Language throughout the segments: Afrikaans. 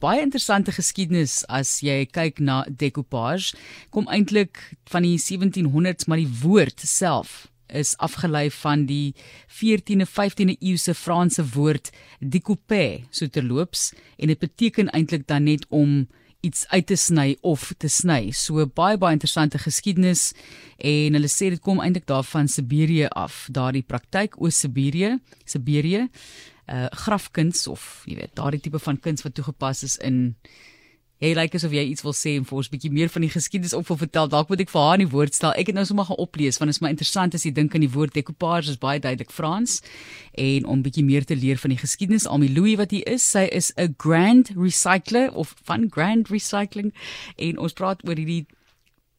baie interessante geskiedenis as jy kyk na decoupage. Kom eintlik van die 1700s, maar die woord self is afgelei van die 14de 15de eeuse Franse woord découper, so terloops, en dit beteken eintlik dan net om iets uit te sny of te sny. So baie baie interessante geskiedenis en hulle sê dit kom eintlik daarvan Siberië af, daardie praktyk oos Siberië, Siberië, uh grafkuns of jy weet, daardie tipe van kuns wat toegepas is in Jy lyk asof jy iets wil sê en vir ons 'n bietjie meer van die geskiedenis op wil vertel. Dalk moet ek vir haar in die woord stel. Ek het nou sommer gaan oplees want dit is my interessant as jy dink aan die woord decoupage is baie duidelik Frans en om bietjie meer te leer van die geskiedenis. Almi Louis wat hy is, sy is 'n grand recycler of van grand recycling en ons praat oor hierdie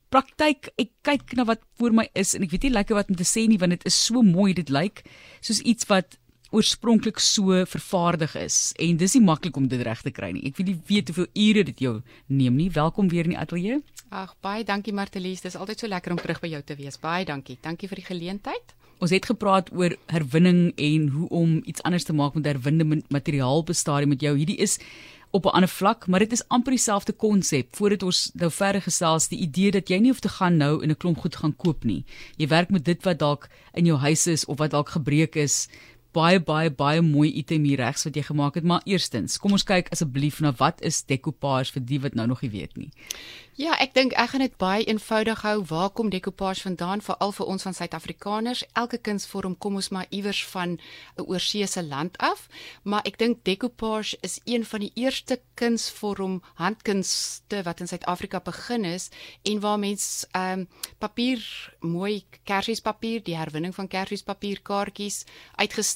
praktyk. Ek kyk na wat voor my is en ek weet nie lekker wat om te sê nie want dit is so mooi. Dit lyk soos iets wat oorspronklik so vervaardig is en dis nie maklik om dit reg te kry nie. Ek wil nie weet hoeveel ure dit jou neem nie. Welkom weer in die ateljee. Ag, baie dankie Martelies. Dis altyd so lekker om terug by jou te wees. Baie dankie. Dankie vir die geleentheid. Ons het gepraat oor herwinning en hoe om iets anders te maak met herwinde materiaal bestaaring met jou. Hierdie is op 'n ander vlak, maar dit is amper dieselfde konsep. Voordat ons nou verder gesels, die idee dat jy nie hoef te gaan nou in 'n klomp goed gaan koop nie. Jy werk met dit wat dalk in jou huis is of wat dalk gebreek is baie baie baie mooi item hier regs wat jy gemaak het, maar eerstens, kom ons kyk asseblief na wat is decoupage vir die wat nou nog nie weet nie. Ja, ek dink ek gaan dit baie eenvoudig hou. Waar kom decoupage vandaan veral vir ons van Suid-Afrikaners? Elke kunsvorm kom ons maar iewers van 'n oorseese land af, maar ek dink decoupage is een van die eerste kunsvorm handkunste wat in Suid-Afrika begin is en waar mens ehm um, papier, mooi kersiespapier, die herwinning van kersiespapier kaartjies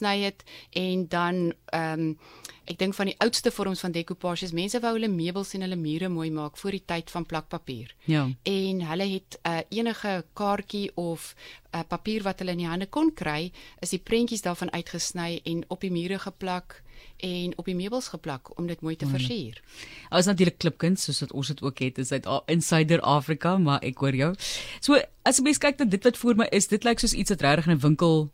uitgesny het en dan ehm um, Ek dink van die oudste vorms van decoupage is mense wou hulle meubels en hulle mure mooi maak voor die tyd van plakpapier. Ja. En hulle het uh, enige kaartjie of uh, papier wat hulle in die hande kon kry, is die prentjies daarvan uitgesny en op die mure geplak en op die meubels geplak om dit mooi te versier. Ons natuurlik klipkuns soos wat ons dit ook het in Suid in Suider-Afrika, maar ek hoor jou. So as jy kyk na dit wat voor my is, dit lyk soos iets wat regtig in 'n winkel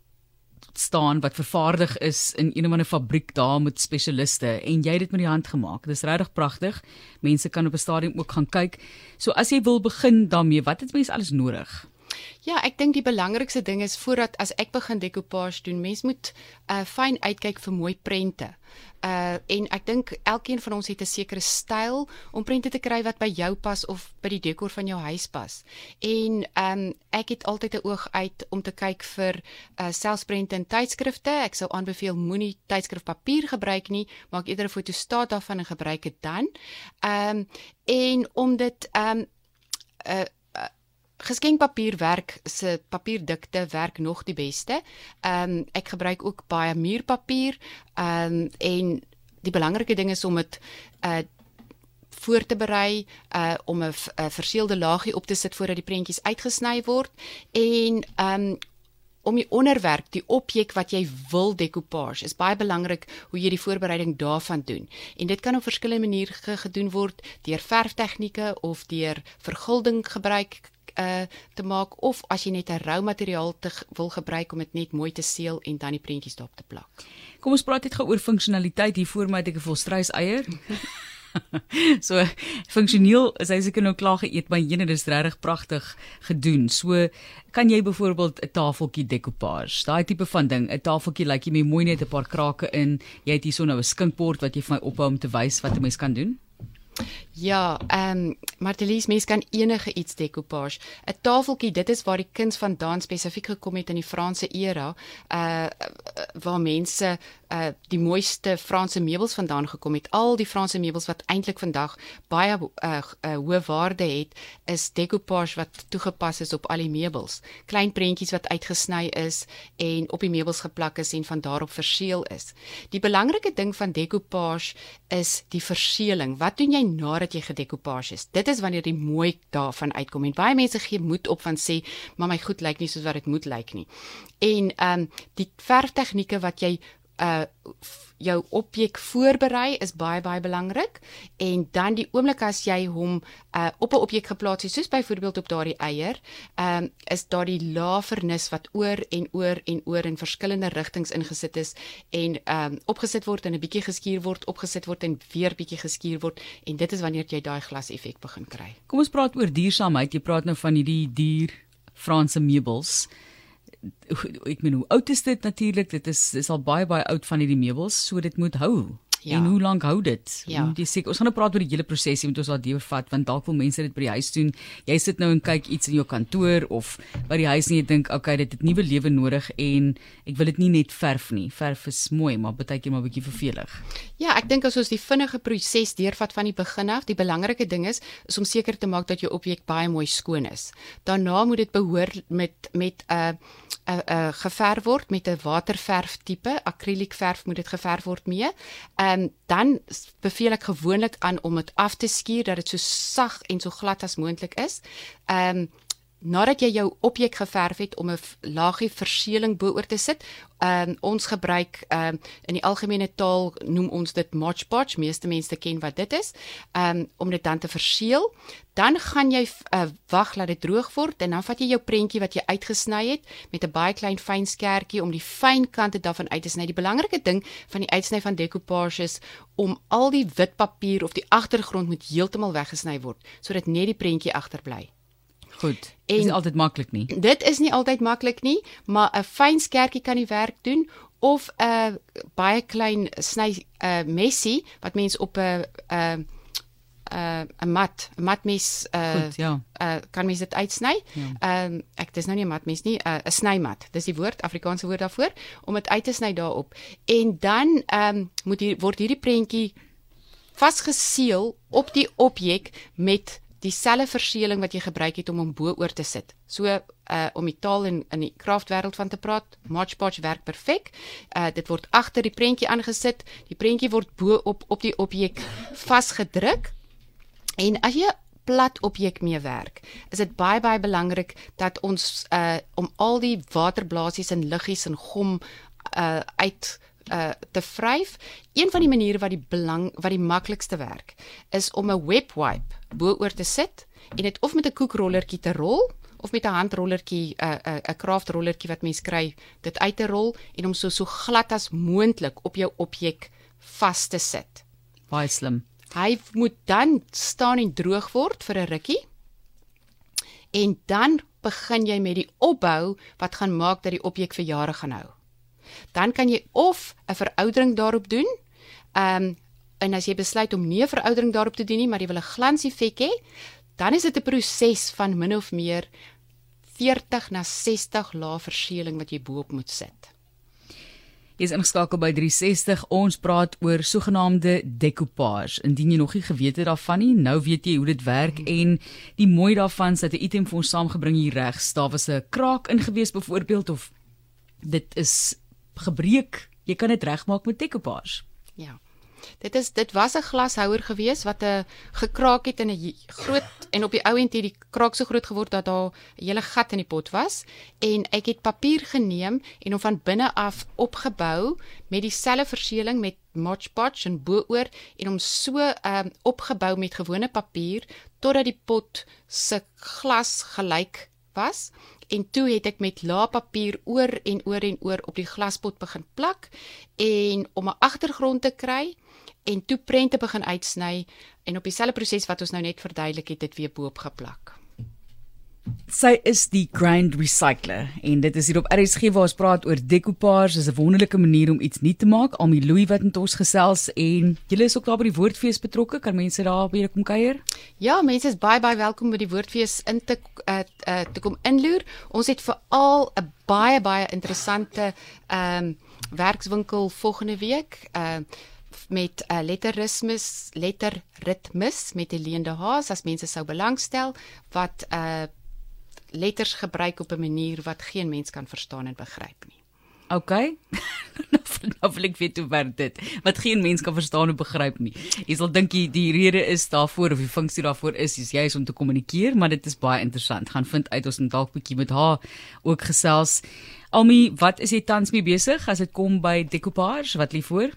staan wat vervaardig is in een of ander fabriek daar met spesialiste en jy het dit met die hand gemaak. Dis regtig pragtig. Mense kan op 'n stadium ook gaan kyk. So as jy wil begin daarmee, wat het mense alles nodig? Ja, ek dink die belangrikste ding is voordat as ek begin decoupage doen, mens moet uh fyn uitkyk vir mooi prente. Uh en ek dink elkeen van ons het 'n sekere styl om prente te kry wat by jou pas of by die dekor van jou huis pas. En um ek het altyd 'n oog uit om te kyk vir uh selfsprente in tydskrifte. Ek sou aanbeveel moenie tydskrifpapier gebruik nie, maak eerder 'n fotostaat daarvan en gebruik dit dan. Um en om dit um uh geskenkpapier werk se papierdikte werk nog die beste. Ehm um, ek gebruik ook baie muurpapier. Ehm um, en die belangrike ding is om dit uh voor te berei uh om 'n verseelde laagie op te sit voordat die prentjies uitgesny word en ehm um, om die onderwerp, die objek wat jy wil decoupage, is baie belangrik hoe jy die voorbereiding daarvan doen. En dit kan op verskillende maniere gedoen word deur verftegnieke of deur vergulding gebruik uh te maak of as jy net 'n rou materiaal te wil gebruik om dit net mooi te seël en dan die prentjies daarop te plak. Kom ons praat net gou oor funksionaliteit hier voor my het ek 'n volstruis eier. so funksioneel is hy seker nou klaar geëet maar jene dis regtig pragtig gedoen. So kan jy byvoorbeeld 'n tafeltjie decoupage, daai tipe van ding, 'n tafeltjie lyk like jy met mooi net 'n paar krake in. Jy het hierso nou 'n skinkbord wat jy vir my ophou om te wys wat 'n mens kan doen. Ja, ehm um, Martelies mens kan enige iets decoupage. 'n Tafeltjie, dit is waar die kuns vandaan spesifiek gekom het in die Franse era, uh waar mense uh die mooiste Franse meubels vandaan gekom het. Al die Franse meubels wat eintlik vandag baie uh, uh hoë waarde het, is decoupage wat toegepas is op al die meubels. Klein prentjies wat uitgesny is en op die meubels geplak is en van daarop verseël is. Die belangrike ding van decoupage is die verseëling. Wat doen jy nadat jy gedecoupage is. Dit is wanneer die mooi daarvan uitkom en baie mense gee moed op van sê, "Maar my goed lyk nie soos wat dit moet lyk nie." En ehm um, die verftegnieke wat jy uh jou objek voorberei is baie baie belangrik en dan die oomblik as jy hom uh op 'n objek geplaas het soos byvoorbeeld op daardie eier, ehm um, is daar die lae vernis wat oor en oor en oor in verskillende rigtings ingesit is en ehm um, opgesit word en 'n bietjie geskuur word, opgesit word en weer bietjie geskuur word en dit is wanneer jy daai glas effek begin kry. Kom ons praat oor duursaamheid. Jy praat nou van hierdie duur Franse meubels ek meen hoe oud is dit natuurlik dit is is al baie baie oud van hierdie meubels so dit moet hou Ja. En hoe lank hou dit? Ja. Jy sê ons gaan nou praat oor die hele proses, jy moet ons daar deurvat want dalk wil mense dit by die huis doen. Jy sit nou en kyk iets in jou kantoor of by die huis en jy dink, "Oké, okay, dit het nuwe lewe nodig en ek wil dit nie net verf nie. Verf is mooi, maar baie keer maar 'n bietjie vervelig." Ja, ek dink as ons die vinnige proses deurvat van die begin af, die belangrike ding is, is om seker te maak dat jou objek baie mooi skoon is. Daarna moet dit behoor met met 'n uh, 'n uh, uh, geverf word met 'n waterverf tipe, akriliekverf moet dit geverf word mee. Ehm um, dan beveel ek gewoonlik aan om dit af te skuur dat dit so sag en so glad as moontlik is. Ehm um, nadat jy jou objek geverf het om 'n laagie verseeling bo-oor te sit, ehm um, ons gebruik ehm um, in die algemene taal noem ons dit Mod Podge, meeste mense ken wat dit is, ehm um, om dit dan te verseël. Dan gaan jy uh, wag laat dit droog word en dan vat jy jou prentjie wat jy uitgesny het met 'n baie klein fyn skertjie om die fyn kante daarvan uit te sny. Die belangrike ding van die uitsny van decoupage is om al die wit papier of die agtergrond moet heeltemal weggesny word sodat net die prentjie agterbly. Goed. En is altyd maklik nie. Dit is nie altyd maklik nie, maar 'n fyn skertjie kan die werk doen of 'n baie klein sny uh, messie wat mens op 'n 'n 'n mat, 'n matmes uh, Goed, ja. uh kan mens dit uitsny. Ehm ja. um, ek dis nou nie 'n matmes nie, 'n uh, snymat. Dis die woord Afrikaanse woord daarvoor om dit uit te sny daarop. En dan ehm um, moet hier word hierdie prentjie vasgeseël op die objek met dieselfde verseeling wat jy gebruik het om hom bo-oor te sit. So uh om die taal in in die kraftwêreld van te praat, Podge werk perfek. Uh dit word agter die prentjie aangesit. Die prentjie word bo op op die objek vasgedruk. En as jy plat objek mee werk, is dit baie baie belangrik dat ons uh om al die waterblaasies en liggies en gom uh uit uh te vryf. Een van die maniere wat die belang wat die maklikste werk is om 'n web wipe bo-oor te sit en dit of met 'n koekrollertjie te rol of met 'n handrollertjie 'n 'n 'n kraftrollertjie wat mens kry, dit uit te rol en om so so glad as moontlik op jou objek vas te sit. Baie slim. Hy moet dan staan en droog word vir 'n rukkie. En dan begin jy met die opbou wat gaan maak dat die objek vir jare gaan hou dan kan jy of 'n veroudering daarop doen. Ehm um, en as jy besluit om nie 'n veroudering daarop te doen nie, maar jy wil 'n glanseffek hê, dan is dit 'n proses van min of meer 40 na 60 lae verseeling wat jy bo-op moet sit. Jy is ingeskakel by 360. Ons praat oor sogenaamde decoupage. Indien jy nog nie geweet het daarvan nie, nou weet jy hoe dit werk en die mooi daarvan is dat 'n item vir ons saamgebring hier regs. Daar was 'n kraak ingewees byvoorbeeld of dit is gebreek, jy kan dit regmaak met decoupage. Ja. Dit is dit was 'n glashouer gewees wat 'n eh, gekraak het in 'n groot en op die ou end het die kraak so groot geword dat daar 'n hele gat in die pot was. En ek het papier geneem en hom van binne af opgebou met dieselfde verseeling met Mod Podge en bo-oor en hom so um, opgebou met gewone papier totdat die pot se glas gelyk was. En toe het ek met laapapier oor en oor en oor op die glaspot begin plak en om 'n agtergrond te kry en toe prente begin uitsny en op dieselfde proses wat ons nou net verduidelik het dit weer bo-op geplak. Sy is die Grand Recycler en dit is hier op RSG waar ons praat oor decoupage. Is 'n wonderlike manier om iets nuut te maak. Almie Louis wat met ons gesels en julle is ook daar by die Woordfees betrokke. Kan mense daar by kom kuier? Ja, mense is baie baie welkom by die Woordfees in te uh, uh, te kom inloer. Ons het veral 'n baie baie interessante ehm um, werkswinkel volgende week. Ehm uh, met uh, letterritmes letterritmes met Helene de Haas as mense sou belangstel wat uh, letters gebruik op 'n manier wat geen mens kan verstaan en begryp nie. Okay. nou wil ek weet hoe werk dit. Wat geen mens kan verstaan of begryp nie. Jy sal dink die, die rede is daarvoor of die funksie daarvoor is is jy is om te kommunikeer, maar dit is baie interessant. Gaan vind uit ons moet dalk bietjie met haar ook gesels. Almi, wat is jy tans mee besig as dit kom by decoupage? Wat lê voor?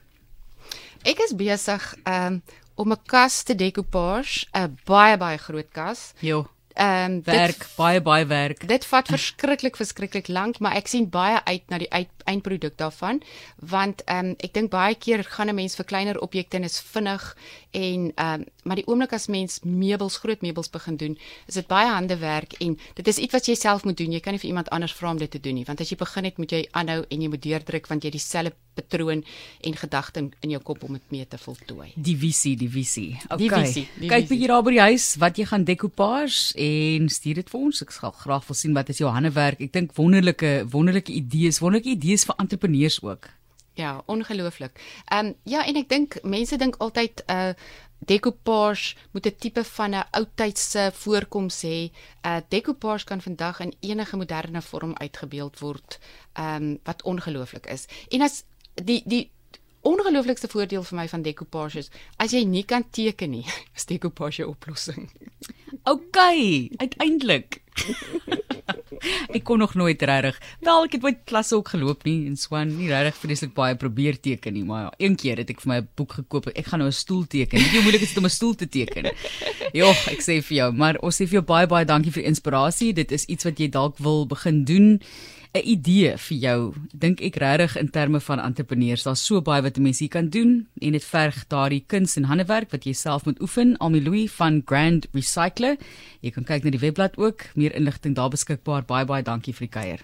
Ek is besig um, om 'n kas te decoupage, 'n baie baie groot kas. Jo. Ehm um, werk dit, baie baie werk. Dit vat verskriklik verskriklik lank, maar ek sien baie uit na die uit, eindproduk daarvan want ehm um, ek dink baie keer gaan 'n mens vir kleiner objekte en is vinnig en ehm um, maar die oomblik as mens meubels, groot meubels begin doen, is dit baie hande werk en dit is iets wat jy self moet doen. Jy kan nie vir iemand anders vra om dit te doen nie, want as jy begin het, moet jy aanhou en jy moet deurdruk want jy het dieselfde patroon en gedagte in, in jou kop om dit mee te voltooi. Die visie, die visie. Okay. Die visie, die Kyk bietjie daar by die huis wat jy gaan decoupage en stuur dit vir ons. Ek sal graag wil sien wat is jou handewerk. Ek dink wonderlike wonderlike idees, wonderlike idees vir entrepreneurs ook. Ja, ongelooflik. Ehm um, ja, en ek dink mense dink altyd 'n uh, decoupage moet 'n tipe van 'n oudtydse voorkoms hê. 'n uh, Decoupage kan vandag in enige moderne vorm uitgebeeld word, ehm um, wat ongelooflik is. En as die die ongelooflikste voordeel vir my van decoupage is as jy nie kan teken nie, is decoupage 'n oplossing. OK, uiteindelik. Ek kon nog nooit regtig. Wel, ek het baie klasse ook geloop nie en swan nie regtig vreeslik baie probeer teken nie, maar ja, een keer het ek vir my 'n boek gekoop. Ek gaan nou 'n stoel teken. Weet jy hoe moeilik dit is om 'n stoel te teken? Ja, ek sê vir jou, maar ons sê vir jou baie baie dankie vir inspirasie. Dit is iets wat jy dalk wil begin doen. 'n idee vir jou. Dink ek regtig in terme van entrepreneurs. Daar's so baie wat 'n mens hier kan doen en dit verg daardie kuns en handewerk wat jy self moet oefen. Almi Louis van Grand Recycler. Jy kan kyk na die webblad ook. Meer inligting daar beskikbaar. Baie baie dankie vir die kuier.